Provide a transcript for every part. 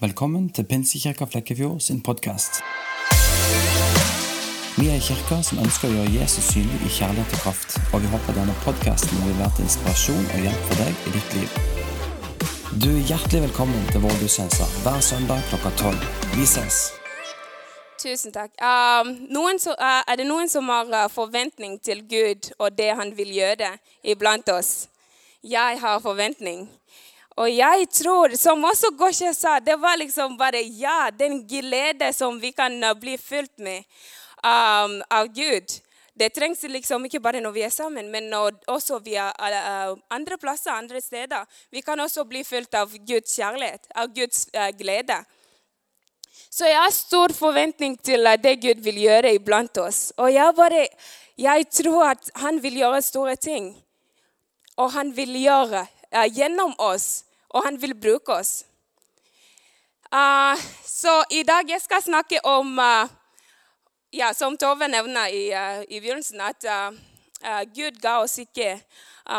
Velkommen til Pinsekirka Flekkefjord sin podkast. Vi er kirka som ønsker å gjøre Jesus synlig i kjærlighet og kraft, og vi håper denne podkasten vil være til inspirasjon og hjelp for deg i ditt liv. Du er hjertelig velkommen til vår gudstjeneste hver søndag klokka tolv. Vi ses! Tusen takk. Um, ehm, noen så, eh, uh, er det noen som har eh, uh, forventning til Gud og det han vil gjøre iblant oss? Jeg har forventning. Och jag tror, som också Goshe sa, det var liksom bara ja, den glädje som vi kan eh, bli fyllt med um, av Gud. Det trängs liksom ikke bara när vi är samman men också via eh, uh, platser, andra städer. Vi kan också bli fyllda av Guds kärlek, av Guds uh. Så jag har stor förväntning till det Gud vill göra ibland oss. Och jag, bara, jag tror att han vill göra stora ting. Och han vill göra genom oss och han vill bruka oss. Uh, så idag jag ska snacka om uh, ja, Som Tove nämnde i, uh, i begynnelsen, at ah, Gud gav oss icke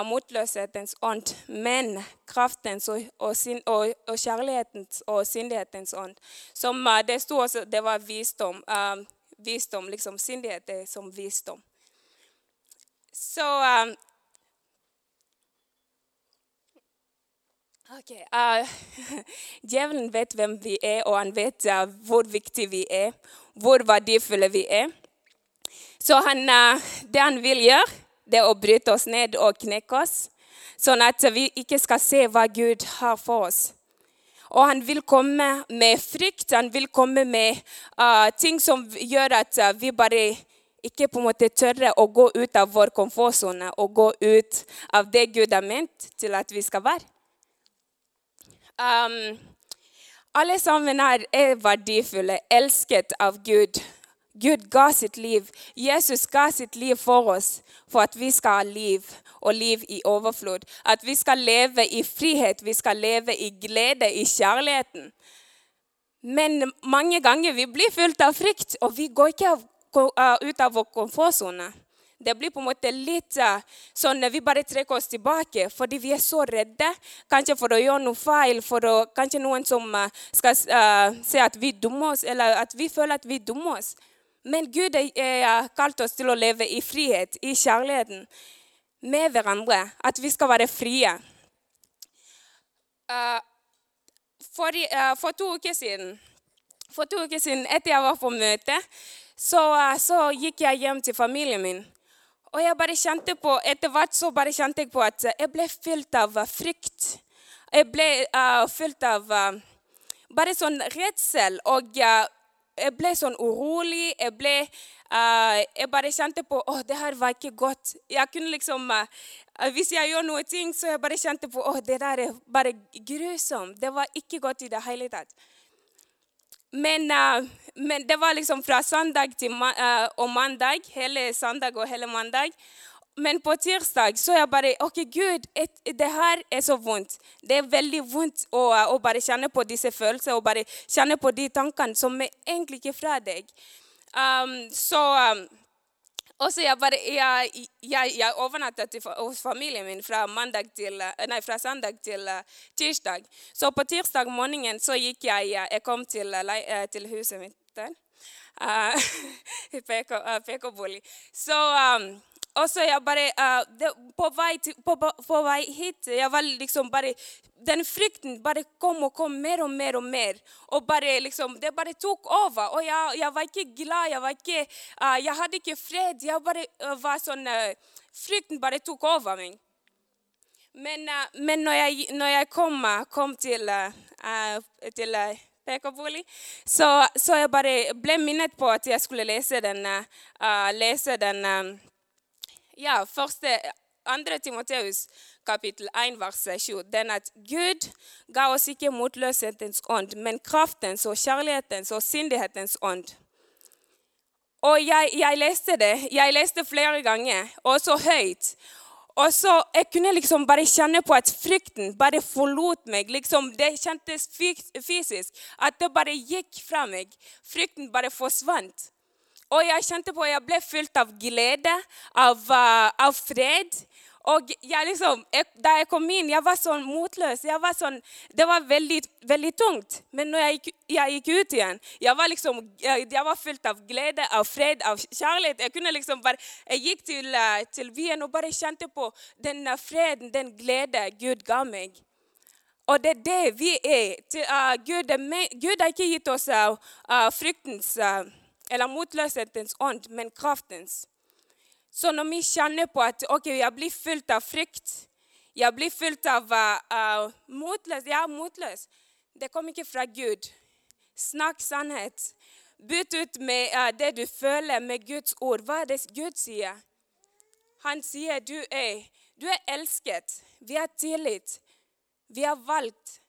motlöshetens ont, men kraftens och, och, sin, och, och kjærlighetens och syndighetens ont. Som det stod också, det var visdom. visdom liksom syndighet är som visdom. Så Ok, uh, eh, djävulen vet vem vi är och han vet eh, uh, hur viktig vi är, hur värdefulla vi är. Så han, uh, det han vill göra det är att bryta oss ned och knäcka oss, Så att vi inte ska se vad Gud har för oss. Och han vill komma med frykt, han vill komma med ting som gör att uh, vi bara inte på måttet törre och gå ut av vår komfortzon och gå ut av det Gud har ment till att vi ska vara. Um, alle sammen her er verdifulle, elsket av Gud. Gud ga sitt liv. Jesus ga sitt liv for oss for at vi skal ha liv, og liv i overflod. At vi skal leve i frihet, vi skal leve i glede, i kjærligheten. Men mange ganger vi blir fylt av frykt, og vi går ikke eh, ut av vår komfortsone. Det blir på något sätt lite så när vi bara träcker oss tillbaka, för vi är så rädda, kanske för att göra något fel, för att kanske någon som eh, ska eh, säga att vi dummer oss, eller att vi följer att vi dummer oss. Men Gud eh, har kallat oss till att leva i frihet, i kärleken, med varandra. Att vi ska vara fria. För, för uh, for, to uker siden, for to uker siden, var på möte, så, så gick jag hem till familjen min. Och jag bara kände på, Etter hvert så bara kände jag på att eh, jag blev fylld av eh, frykt. Jag blev uh, fylld av uh, bara sån rädsel och uh, jag blev sån orolig. Jag, blev, uh, jag bara kände på Å, det här var inte gott. Jag kunde liksom uh, visst jag gör någonting så jag bara kände på Å, det där är bara grusomt. Det var inte gott i det hela tatt. Men, uh, men, det var liksom från söndag till ma- eh, och måndag, hela söndag och hela måndag. Men på tisdag så jag bara, okej okay, Gud, det här är så ont. Det är väldigt ont att eh, bara känna på dessa födelser och bara känna på de tankar som är egentligen från dig. Um, så um, och så jag, bara, jag, jag, jag övernattade hos familjen min från, till, nei, fra søndag til uh. Så på tisdag morgonen så gick jag, jag kom till, till huset mitt der. Uh, Så um, og så jag bara, uh, det, på, väg på, på, väg hit jag var liksom bara... Den frukten bara kom och kom mer och mer och mer. Och bara liksom, Det bara tog över. Och jag, jag var inte glad. jag var inte... uh, hade inte fred. jag bara uh, var sån, frukten bara tog över mig. Men, men när jag, när jag kom, kom till, till Pekobuli. så, så, jag bara blev minnet på att jag skulle läsa den, eh, eh, lese den eh, ja, första, andra Timoteus kapitel 1, vers 7. Den att Gud gav oss icke motlöshetens ond, men kraftens och kärlekens och syndighetens ond. Och jag, jag, läste det. jag läste flera gånger och så höjt. Och så jag kunde liksom bara känna på att frukten bara förlåt mig. Liksom, det kändes fysiskt, att det bara gick fram mig. Frukten bara försvann. Och jag kände på att jag blev fylld av glädje, av, eh, av fred. Och jag liksom, där jag kom in, jag var så motlös. Jag var sån, det var väldigt, väldigt tungt. Men när jag gick, jag gick ut igen, jag var, liksom, jag, jag var fylld av glädje, av fred, av kärlek. Jag, kunde liksom bara, jag gick till, eh, till Wien och bara kände på den freden, den glädje Gud gav mig. Och det är det vi är. Till, uh, Gud, är Gud har inte gett oss eh, uh, fruktens, uh, eller motlöshetens ond, men kraftens. Så när vi känner på att okay, jag blir fylld av frykt, jag blir fylld av uh, motlös, jag är motlös. Det kommer inte från Gud. Snack sanning. Byt ut med uh, det du följer med Guds ord. Vad är det Gud säger? Han säger du är, du är älskad, vi har tillit, vi har valt.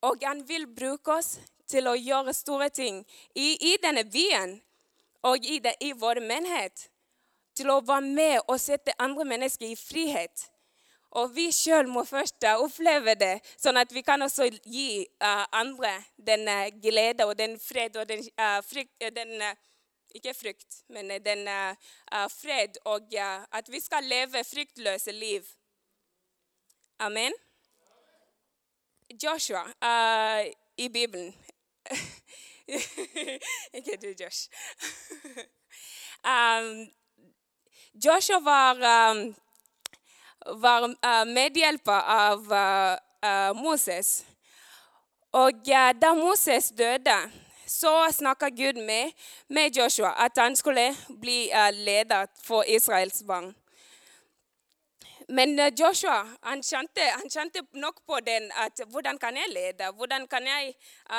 Och han vill bruka oss till att göra stora ting i, i denna byn och i, det, i vår menighet till att vara med och sätta andra människor i frihet. Och vi själva må först uppleva det, så att vi kan också ge eh, andra den eh, glädje och den fred och den, eh, uh, frukt, den inte frukt, men den uh, fred och att vi ska leva fruktlösa liv. Amen. Joshua i Bibeln. inte du Josh. um, Joshua var, um, var uh, medhjälpare av uh, uh, Moses. Och där Moses döda så snackade Gud med, med Joshua att han skulle bli ledare för Israels barn. Men Joshua, han kände, han kände nog på den att hur kan jag leda? Hur kan jag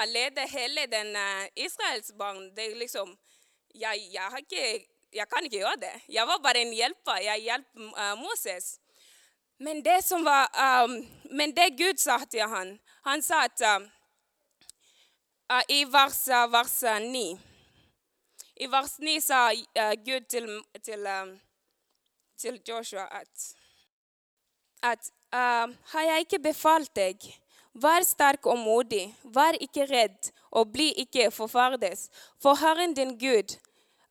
leda hela den Israels barn? Det är liksom, jag, jag har inte jag kan inte göra det. Jag var bara en hjälpare, jag hjälpte uh, Moses. Men det, som var, um, men det Gud sa till honom, han sa att uh, i vers, uh, vers eh, 9, i vers 9 sa Gud till, till, um, till Joshua att, att har jag inte befallt dig, var stark och modig, var icke rädd och bli icke förfärdes, för Herren din Gud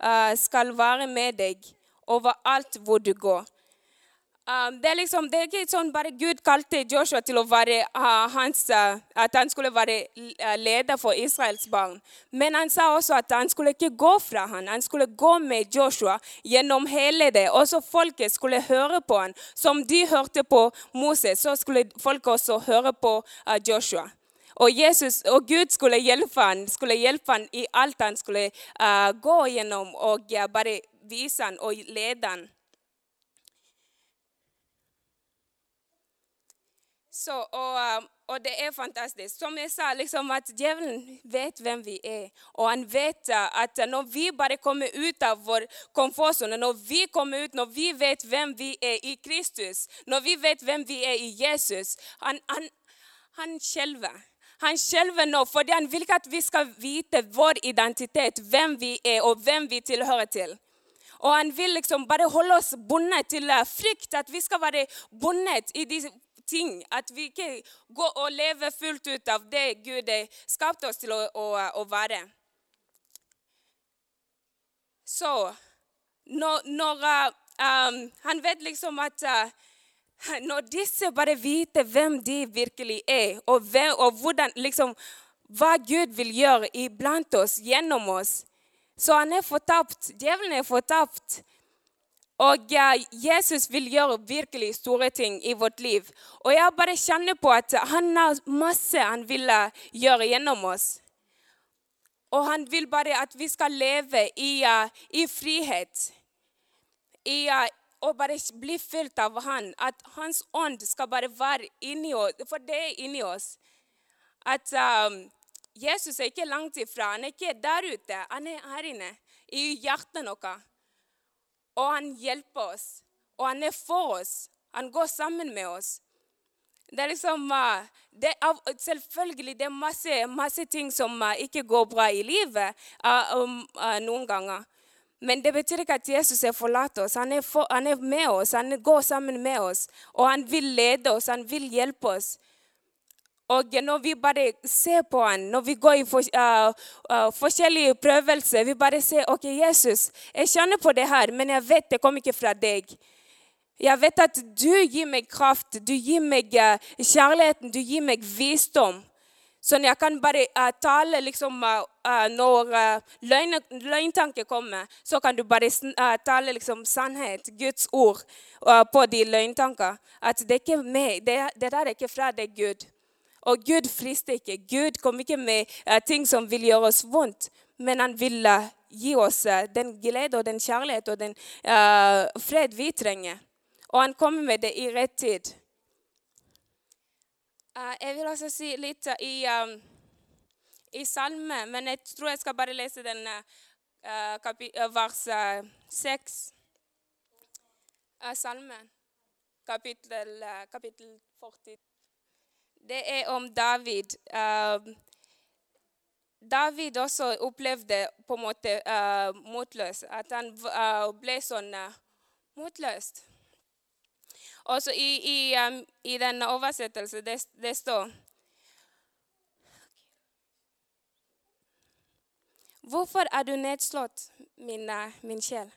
Eh, uh, ska vara med dig överallt var du går. Um, det, är liksom, det är inte som bara Gud kallade Joshua till att, vara, uh, hans, uh, att han skulle vara ledare för Israels barn. Men han sa också att han skulle inte gå från honom, han skulle gå med Joshua genom hela det. Och så folket skulle höra på honom. Som de hörde på Moses så skulle folk också höra på uh, Joshua. Och, Jesus, och Gud skulle hjälpa honom, skulle hjälpa honom i allt han skulle uh, gå igenom och uh, bara visa honom och leda honom. Så, och, uh, och det är fantastiskt. Som jag sa, liksom att djävulen vet vem vi är. Och han vet att när vi bara kommer ut av vår komfortzon, när vi kommer ut, när vi vet vem vi är i Kristus, när vi vet vem vi är i Jesus, han, han, han själva han själv nå, för han vill att vi ska veta vår identitet, vem vi är och vem vi tillhör till. Och han vill liksom bara hålla oss bundna till frukt. att vi ska vara bundna i de ting, att vi kan gå och leva fullt ut av det Gud skapat oss till att, att vara. Så, några, um, han vet liksom att uh, när dessa bara vet vem de verkligen är och, vem, och hvordan, liksom, vad Gud vill göra ibland oss, genom oss. Så han är förtappt, djävulen är förtappt. Och Jesus vill göra verkligen stora ting i vårt liv. Och jag bara känner på att han har massor han vill göra genom oss. Och han vill bara att vi ska leva i, i frihet, i, och bara bli fylld av han. Att hans ond ska bara vara inne i oss, för det är inne i oss. Att um, Jesus är inte långt ifrån, han är inte där ute, han är här inne i hjärtat också. Och han hjälper oss, och han är för oss, han går samman med oss. Det är liksom, uh, det är, självklart det är massa, massa ting som uh, inte går bra i livet uh, um, uh, någon gånger. Men det betyder inte att Jesus är förlåt oss. Han är, för, han är med oss, han går samman med oss. Och han vill leda oss, han vill hjälpa oss. Och när vi bara ser på honom, när vi går i för, ah, ah, uh, uh, prövelser, vi bara säger okej okay, Jesus, jag känner på det här, men jag vet det kommer inte från dig. Jag vet att du ger mig kraft, du ger mig uh, du ger mig visdom. Så när jag kan bara uh, tala liksom uh, när uh, lögn, løgntanker kommer, så kan du börja tala liksom sannhet, Guds ord, på de lögntanke. Att det är ikke meg, det, det där räcker från dig Gud. Och Gud frister inte. Gud kommer inte med ting som vill göra oss ont. men han vill ge oss den glädje och den kärlek och den fred vi tränger. Och han kommer med det i rätt tid. Uh, vill också se lite i, um, i salmen, men jag tror jag ska bara läsa den uh, vers 6. salmen, kapitel, kapitel 40. Det är om David. Ähm, David också upplevde på en uh, motlös, att han ble uh, motlös. Och så i, i, um, i denna översättelse det, det står Varför är du nedslått, min, min själ?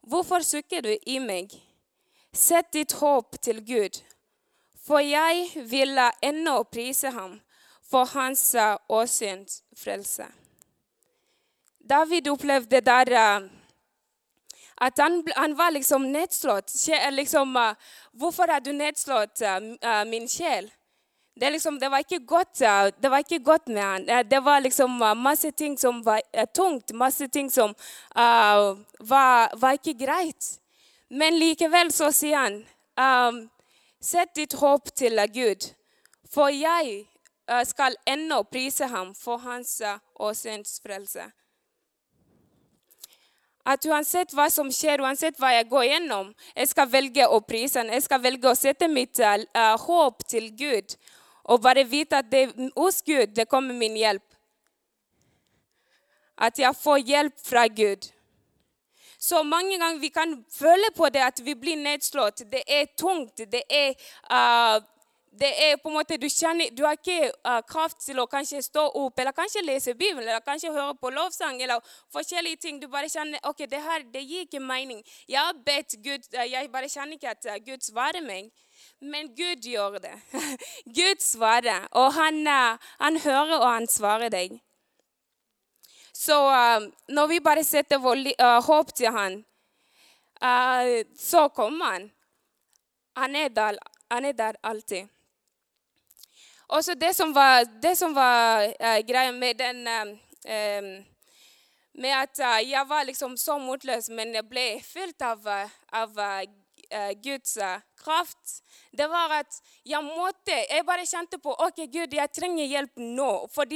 Varför söker du i mig? Sätt ditt hopp till Gud, För jag vill ännu prisa honom för hans uh, åsyns frälsa. David upplevde där uh, att han, han, var liksom nedslått. Eh, liksom, eh, varför har du nedslått, eh, min själ? Det, liksom, det, var inte gott det, var inte gott med han. Det var liksom massor ting som var tungt, massor ting som var, var, inte grejt. Men likväl så säger han um, sätt ditt hopp till Gud, för jag uh, skall ännu prisa honom för hans åsynsfrelse. Att oavsett vad som sker, oavsett vad jag går igenom. Jag ska välja att prisa, jag ska välja att sätta mitt uh, hopp till Gud Och bara veta att det, hos Gud det kommer min hjälp. Att jag får hjälp från Gud. Så många gånger vi kan följa på det att vi blir nedslått. Det är tungt. Det är uh, det är på en måte, Du, känner, du har inte uh, kraft till att kanskje stå upp eller kanske läsa Bibeln eller kanske höra på lovsång eller forskjellige ting. Du bara känner, okej okay, det här det gick i mening. Jag har bett, Gud, eh, uh, jeg bare kjenner ikke uh, eh, Gud svarar mig. Men Gud gör det. Gud svarar och han, han, hör och han svarar dig. Så när vi bara sätter vår hopp till honom så kommer han. Han är där han är där alltid. Och så det som var, det som var äh, grejen med den äh, Med att äh, jag var liksom så motlös men jag blev fylld av, av Guds kraft. Det var att jag måtte jag bara kände på OK, Gud, jag tränger hjälp nu. För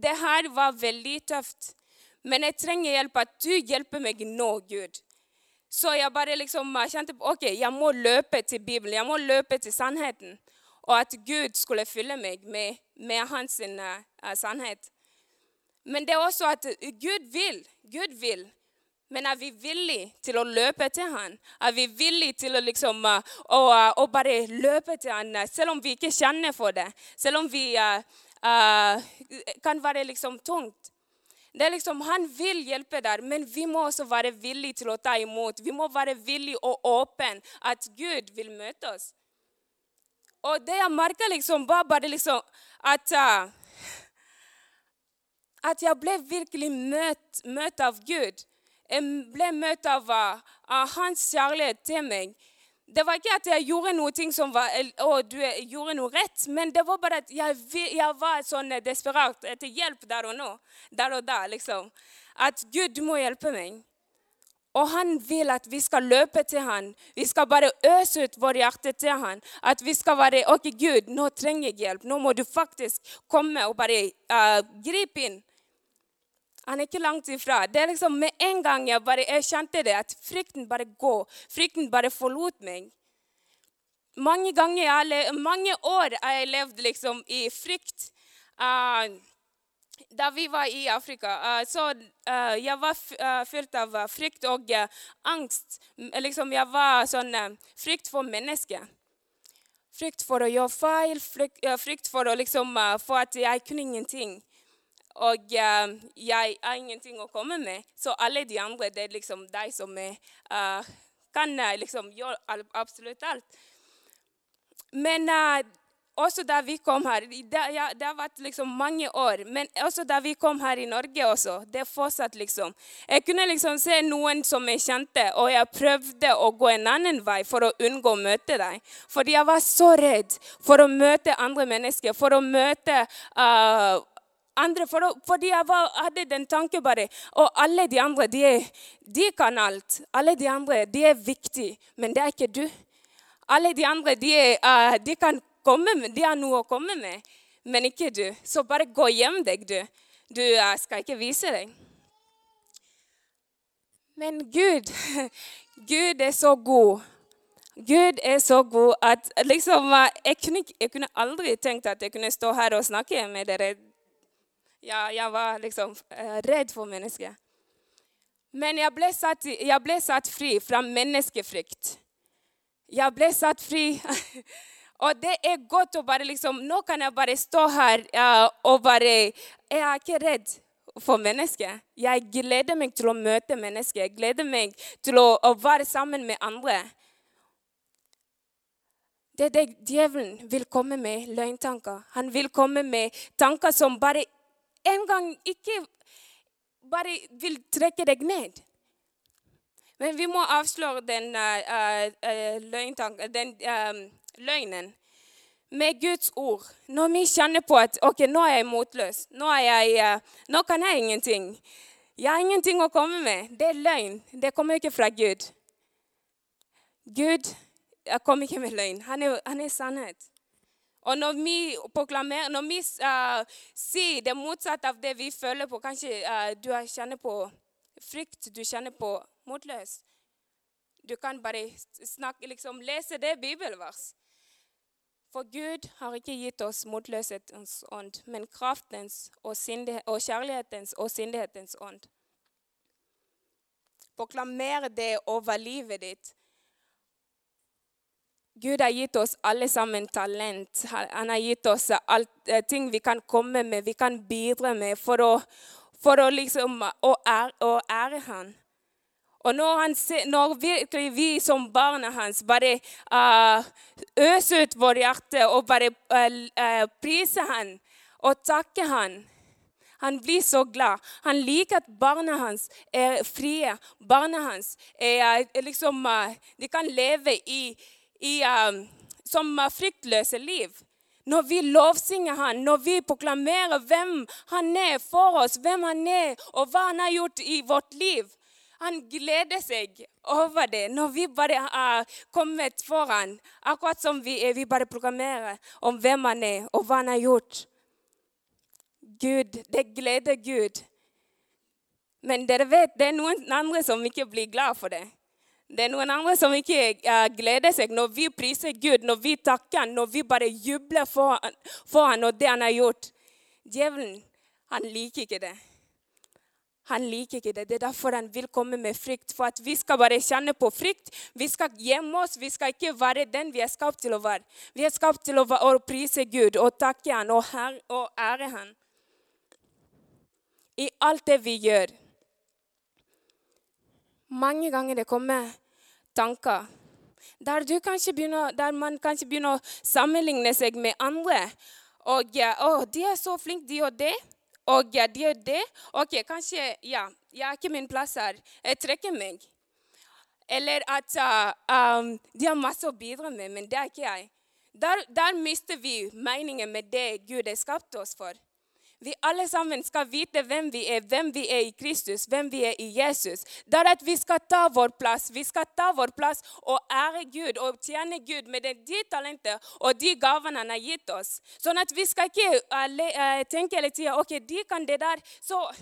det här var väldigt tufft. Men jag tränger hjälp, att du hjälper mig nå, Gud. Så jag bara liksom kände på okej okay, jag må löpa till Bibeln, jag må löpa till sannheten och att Gud skulle fylla mig med, med hans uh, sannhet. Men det är också att Gud vill, Gud vill. Men är vi villiga till att löpa till honom? Är vi villiga till att liksom, uh, och uh, å bare løpe til om vi inte känner för det? Även om vi kan vara liksom tungt? Det är liksom, Han vill hjälpa där. men vi måste vara villiga villige til ta emot. Vi måste vara villiga och öppna att Gud vill möta oss. Och det jag märkte liksom, var bara liksom att, uh, att jag blev verkligen mött, mött av Gud. Jag blev mött av, uh, hans kärlek till mig. Det var inte att jag gjorde någonting som var, oh, du gjorde noe rätt, men det var bara att jag, jag var sån desperat efter hjälp där och, nå. där, och där. liksom. Att Gud, du må hjälpa mig. Och han vill att vi ska löpa till honom. Vi ska bara ösa ut vårt hjärta till honom. Att vi ska vara, okej okay, Gud, nu tränger hjälp. Nu må du faktiskt komma och bara äh, uh, gripa in. Han är inte långt ifrån. Det är liksom Med en gång jag bara erkände det, att frukten bara går. Frukten bara forlot mig. Många ganger, många år har jag levt liksom i frukt. Uh, äh, där vi var i Afrika, eh, så eh, jag var eh, fylld av frykt och angst. Liksom, jag var sån Frykt för människor. Frykt för att göra fel, frykt, för att liksom för att jag kunde ingenting. Och jag har ingenting att komma med. Så alla de andra, det är liksom de som kan liksom göra absolut allt. Men Också där vi kom här, det, ja, det har varit liksom många år, men också där vi kom här i Norge också, det fortsatt liksom. Jag kunde liksom se någon som jag kände och jag prövde att gå en annan väg för att undgå att möta dig. För jag var så rädd för att möta andra människor, för att möta uh, andra, för, å, fordi var, hade den tanken bara, och alla de andra de, de kan allt. Alla de andra de är viktiga, men det är inte du. Alla de andra de, ah, de kan Kommer med, de har noe å komme med, men ikke du. Så bare gå hjem deg, du. Du eh, skal ikke vise deg. Men Gud, Gud är så god. Gud är så god att liksom, jag, kunde, jag kunde aldrig tänkt att jag kunde stå här och snacka med er. Jag, jag var liksom eh, rädd för människor. Men jag blev satt, jag blev satt fri från människofrykt. Jag blev satt fri. Och det är gott att bara liksom nu kan jag bara stå här eh, och bara, är jag inte rädd för människor? Jag gläder mig till att möta människor, jag gläder mig till att vara samman med andra. Det är det djävulen vill komma med, lögntankar. Han vill komma med tankar som bara en gång, icke bara vill träcka dig ned. Men vi må avslå den, eh, eh, uh, uh, lögntanken, den um, løgnen med Guds ord. Når vi kjenner på at ok, nå er jeg motløs, nå, er jeg, eh, nå kan jeg ingenting. Jeg har ingenting å komme med. Det er løgn. Det kommer ikke fra Gud. Gud kommer ikke med løgn. Han er, han er sannhet. Og når vi proklamerer, når vi uh, sier det motsatte av det vi føler på Kanskje uh, du kjenner på frykt, du kjenner på motløs. Du kan bare snakke, liksom, lese det bibelvers. For Gud har ikke gitt oss motløshetens ånd, men kraftens og, sindighet, og kjærlighetens og sindighetens ånd. Proklamer det over livet ditt. Gud har gitt oss alle sammen talent. Han har gitt oss alt, eh, ting vi kan komme med, vi kan bidra med for å, for å, liksom, å, ære, å ære Han. Och när, han när når vi som barna hans bara uh, eh, øser ut vårt hjärta och bara uh, uh, han och takker han han blir så glad. Han liker att barnen hans är fria. Barnen hans är, liksom eh, De kan leva i, i eh, som fruktlösa liv. När vi lovsjunger han, när vi proklamerar vem han är för oss, vem han är och vad han har gjort i vårt liv. Han glädde sig över det När vi bara har kommit föran. Akkurat som vi är, vi bara programmerar om vem han är och vad han har gjort. Gud, det gläder Gud. Men det, vet, det är någon andre som inte blir glad för det. Det är någon andre som inte eh, gläder sig. När vi prisar Gud, när vi tackar, när vi bara jublar för honom och det han har gjort. Djävulen, han liker inte det. Han liker ikke det. Det är därför han vill komma med frykt. För att vi ska bara känna på frykt. Vi ska gömma oss. Vi ska inte vara den vi är skapade till att vara. Vi är skapade till att vara och prisa Gud och tacka han och, här, och ära han. I allt det vi gör. Många gånger det kommer tanker der, begynner, där man kanske begynner sammanligna sig med andra. Och ja, oh, de är så flinke, de och det. Och ja, de gjør det. Ok, kanskje ja, jag är min plats här, jag träcker mig. Eller att uh, um, de har massor att bidra med, men det är inte jag. Där mister vi meningen med det Gud har skapat oss för. Vi allesammans ska veta vem vi är, vem vi är i Kristus, vem vi är i Jesus. Det att vi ska ta vår plats, Vi ska ta vår plats och ära Gud och tjäna Gud med de talenter och de gavarna han har gett oss. Så att vi ska ikke uh, eh, tänka hele okej, okay, de kan det där, så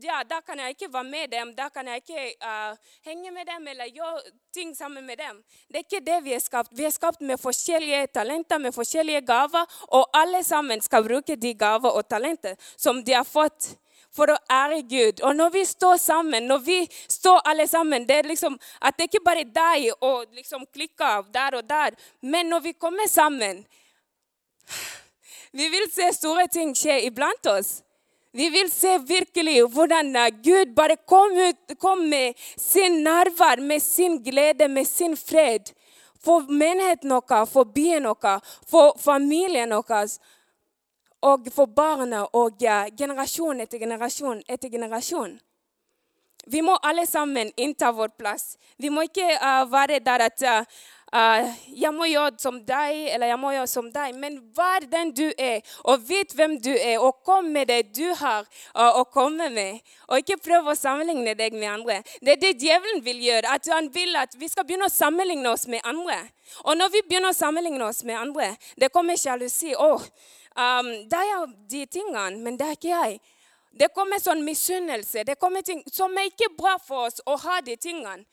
ja, där kan jag inte vara med dem, där kan jag inte uh, hänga med dem eller göra ting samman med dem. Det är inte det vi är skapt. Vi är skapt med olika talenter, med olika gaver, och allesammans ska bruka de gaver och talenter som de har fått för att ära Gud. Och när vi står samman, när vi står allesammans, Det är liksom att det är inte bara dig och liksom klicka av der og men när vi kommer samman, Vi vill se stora ting ske ibland oss. Vi vill se verkligen hur eh, Gud bara kom, ut, kom med sin närvaro, med sin glädje, med sin fred. För menigheten för byn, för familjen. Och för barnen och eh, generation efter generation efter generation. Vi må allesammans inta vår plats. Vi må inte eh, vara där att Eh, uh, uh, må gjøre som dig eller jag må gjøre som dig. Men var den du är och vet vem du är och kom med det du har eh, och komme med. Och inte pröva att sammanligna dig med andra. Det är det djävulen vill göra, att Han vill att vi ska börja sammanligna oss med andra. Och när vi börjar sammanligna oss med andra, det kommer jalusi. Oh, um, ehm, där är de tingen, men där är inte jag. Det kommer sån missunnelse, Det kommer ting som är inte bra för oss att ha de tingen.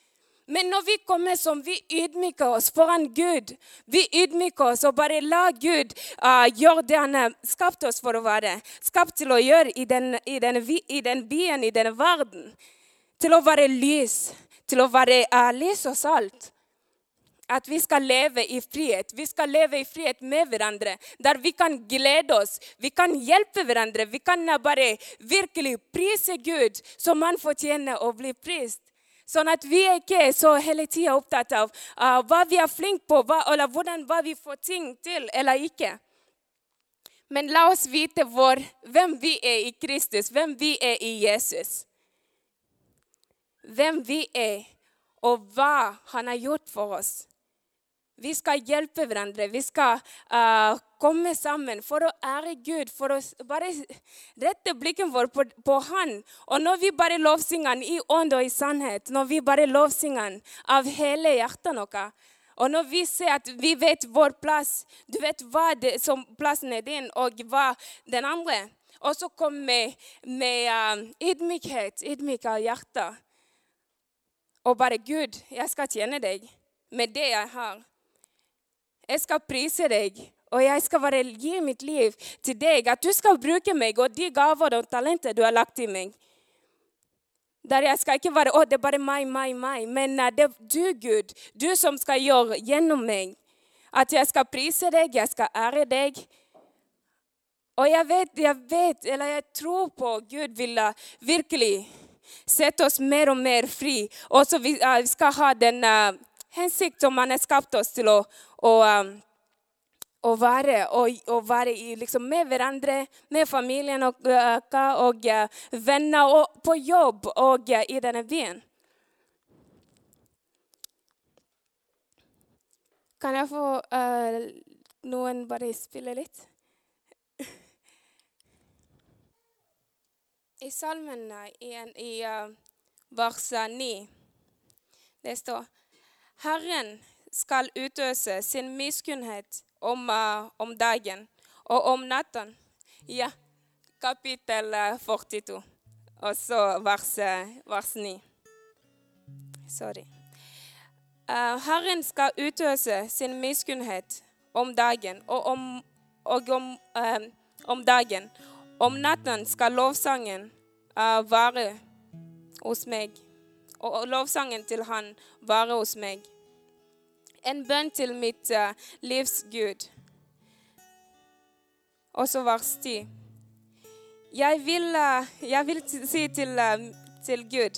Men når vi kommer som vi ydmyker oss foran Gud, vi ydmyker oss och bara låter Gud uh, göra det han har oss för att vara, skapat till att göra i den, i den, i den byn, i den världen. Till att vara ljus, till att vara uh, ljus och salt Att vi ska leva i frihet. Vi ska leva i frihet med varandra. Där vi kan glädja oss. Vi kan hjälpa varandra, Vi kan bara verkligen prisa Gud som han förtjänar att bli prist. Sånn at vi ikke er så hele tida opptatt av uh, hva vi er flinke på, hva, eller hvordan hva vi får ting til eller ikke. Men la oss vite vår, hvem vi er i Kristus, hvem vi er i Jesus. Hvem vi er, og hva han har gjort for oss. Vi skal hjelpe hverandre. Vi skal uh, äh, komme sammen for å ære Gud, for å bare rette blikken vår på, på Han. Og når vi bare lovsynger Han i ånd og i sannhet, når vi bare lovsynger Han av hele hjertet Och og når vi ser at vi vet vår plass, du vet hva det, som plassen er din, og hva den andre Og så kom med, med uh, ydmykhet, ydmyk av hjertet. Og bare Gud, jeg skal tjene deg med det jeg har jag ska prisa dig och jag ska vara, ge mitt liv till dig. Att du ska bruka mig och de gåvor och talenter du har lagt i mig. Där jag ska inte vara, åh det är bara maj, maj, maj. Men det är du, Gud, du som ska göra genom mig. Att jag ska prisa dig, jag ska ära dig. Och jag vet, jag vet, eller jag tror på Gud vill verkligen sätta oss mer och mer fri. Och så vi, äh, ska ha den äh, uh, hänsikt som han har skapat oss till å, och, um, och vara, och, och vara i, liksom, med varandra, med familjen och, eh, och, och vänner och på jobb och eh, i den här byn. Kan jag få uh, någon bara spela lite? I salmen i, i uh, vers 9 det står Herren skall utösa sin miskunnhet om, uh, om dagen och om natten. Ja, kapitel eh, 42, och så vers, eh, vers 9. Sorry. Uh, Herren ska utösa sin miskunnhet om dagen och om, och om, uh, om dagen. Om natten ska lovsången uh, vara hos mig och lovsången till Han vara hos mig en bön till mitt eh, livs Gud. Och så vers 10. Jag vill, eh, jag vill säga till, eh, till Gud,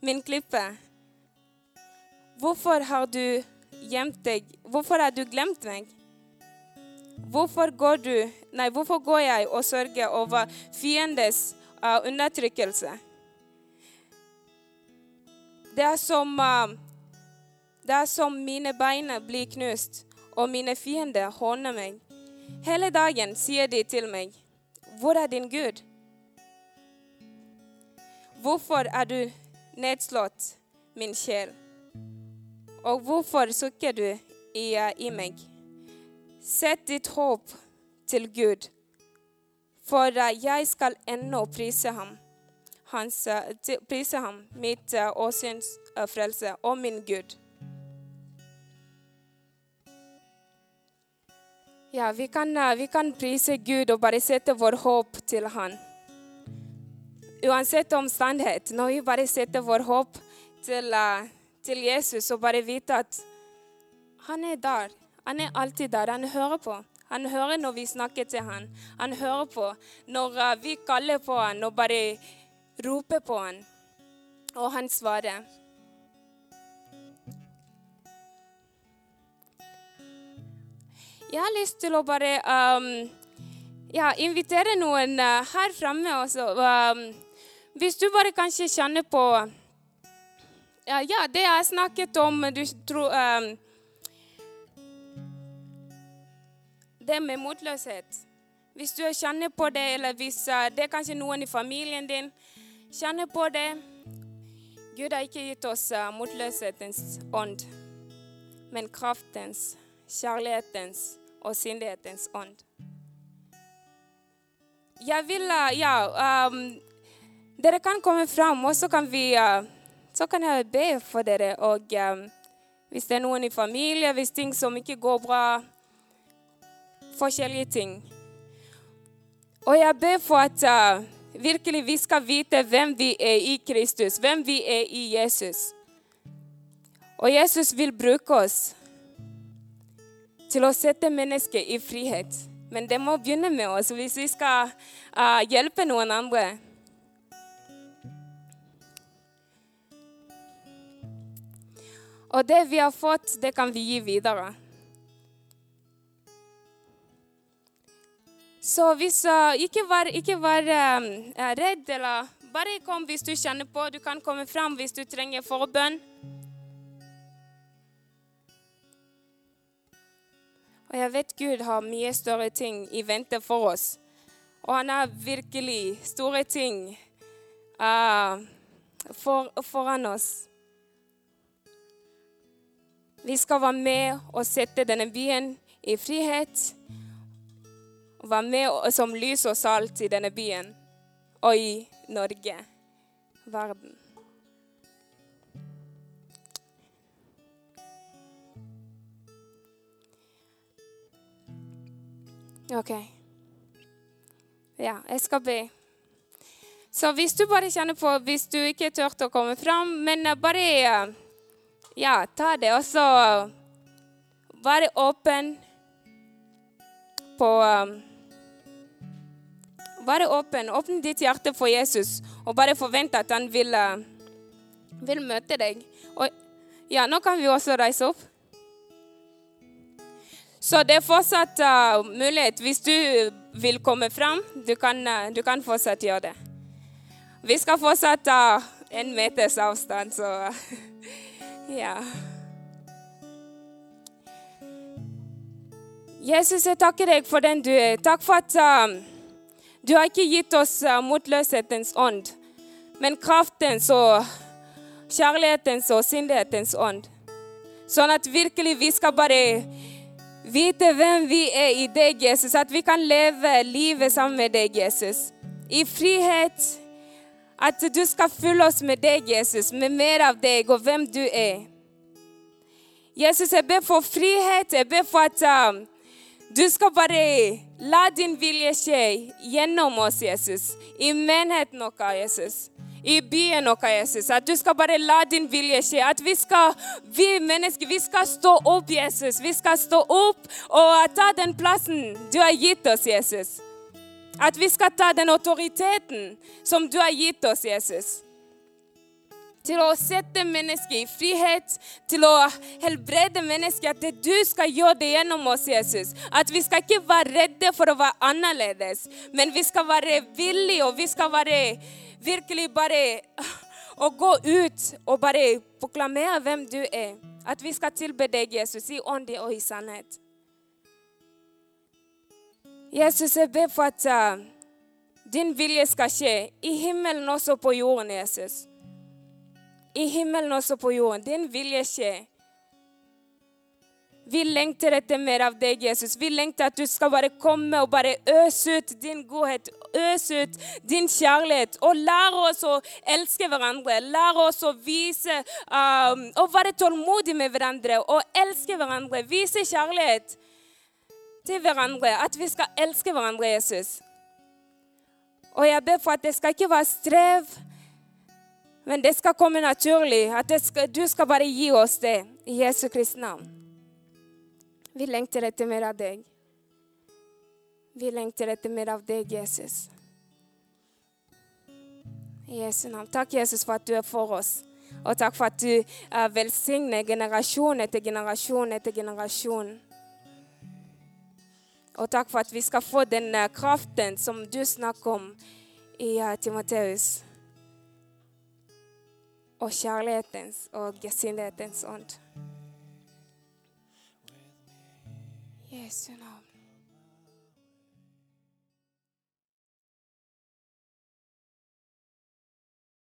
min klippa. Varför har du gömt dig? Varför har du glömt mig? Varför går, du, nej, varför går jag och sörjer över fiendens uh. Det är som uh, där som mina ben blir knust, och mina fiender hånar mig. Hela dagen säger de till mig. Var är din Gud?' Varför är du nedslått, min själ? Och varför suckar du i, i mig? Sätt ditt hopp till Gud, För jag skall ännu prisa honom, hans, prisa honom mitt eh, åsyns eh, frälse och min Gud. Ja, vi kan, vi uh, kan prisa Gud och bara sätta vår hopp till honom. Oavsett omständighet, när vi bara sätter vår hopp till, uh, till Jesus och bara vet att han är där. Han är alltid där, Han hör på. Han hör när vi snackar till honom. Han hör på när uh, vi kallar på honom och bara ropar på honom. Och han svarar. Jag har lyst til å bare um, ja, invitere någon uh, här framme også. Um, visst du bara kanske känner på ja, ja, det är snacket om du tror, um, Det med modlöshet. Om du känner på det, eller visst uh, det är kanske någon i familjen din känner på det Gud har inte gett oss uh, modlöshetens ond, men kraftens, kärlekens och syndighetens ond. Jag vill, eh, Ja, ehm, um, dere kan komma fram, och så kan vi uh, Så kan jag be för dere. och ehm, um, hvis det är någon i familjen, hvis ting som mycket går bra olika ting. Och jag ber för att eh, uh, verkligen vi ska veta vem vi är i Kristus, vem vi är i Jesus. Och Jesus vill bruka oss til å sette människor i frihet. Men det må begynne med oss hvis vi skal uh, ah, hjelpe noen andre. Og det vi har fått, det kan vi gi videre. Så hvis, uh, ikke vær, ikke vær um, ehm, eh, redd, eller bare kom hvis du kjenner på. Du kan komme fram hvis du trenger forbønn. Og jeg vet Gud har mye større ting i vente for oss. Og han har virkelig store ting uh, for, foran oss. Vi skal være med og sette denne byen i frihet. Vara være med som lys og salt i denne byen og i Norge, verden. OK. Ja, jeg skal be. Så hvis du bare kjenner på Hvis du ikke tør å komme fram, men bare eh, ja, ta det, og så være åpen på eh, Være åpen. Åpne ditt hjerte for Jesus, og bare forvente at han vil, uh, vil møte deg. Og ja, nå kan vi også reise opp. Så det är fortsatt äh, uh, möjligt. Om du vill komma fram, du kan, uh, du kan fortsatt göra det. Vi ska fortsätta uh, äh, en meters avstånd. så ja. Jesus, jag tackar dig för den du är. Tack för att uh, du har inte gett oss uh, motlöshetens ond, men kraftens och kärlekens och syndighetens ond. Så att verkligen vi skal Vet vem vi är i dig Jesus. Att vi kan leva livet sammen med dig Jesus. I frihet. Att du ska fylla oss med dig Jesus, med mer av dig och vem du är. Jesus, jag ber för frihet. Jag ber för att um, du ska bara låta din vilja ske genom oss, Jesus. I menigheten vår, Jesus. I byn, och Jesus. Att du ska bara låta din vilja ske. Att vi ska, vi människor, vi ska stå upp, Jesus. Vi ska stå upp och ta den platsen du har gett oss, Jesus. Att vi ska ta den auktoriteten som du har gett oss, Jesus Till att sätta människor i frihet, till att helbreda människor, att det du ska göra det genom oss, Jesus. Att vi ska inte vara rädda för att vara annorlunda. men vi ska vara villiga och vi ska vara virkelig bare å gå ut og bare proklamere hvem du er. At vi skal tilbe deg, Jesus, i ånd og i sannhet. Jesus, jeg ber for at uh, din vilje skal skje i himmelen også på jorden, Jesus i himmelen også på jorden. Din vilje skje. Vi längtar efter mer av dig Jesus. Vi längtar att du ska bara komma och bara ösa ut din godhet, Ösa ut din kärlek och lära oss att älska varandra. Lära oss att visa, um, och vara tålmodiga med varandra. Och älska varandra. Visa kärlek till varandra. Att vi ska älska varandra Jesus. Och jag ber för att det ska inte vara sträv, men det ska komma naturligt. Att ska, du ska bara ge oss det i Jesu Kristi namn. Vi längtar efter mer av dig. Vi längtar efter mer av dig Jesus. I Jesu namn. Tack Jesus för att du är för oss. Och tack för att du eh, välsignar generation efter generation efter generation. Och tack för att vi ska få den eh, kraften som du snackade om i eh, Timoteus. Och kärlekens och gesinlighetens ond. Jesu namn.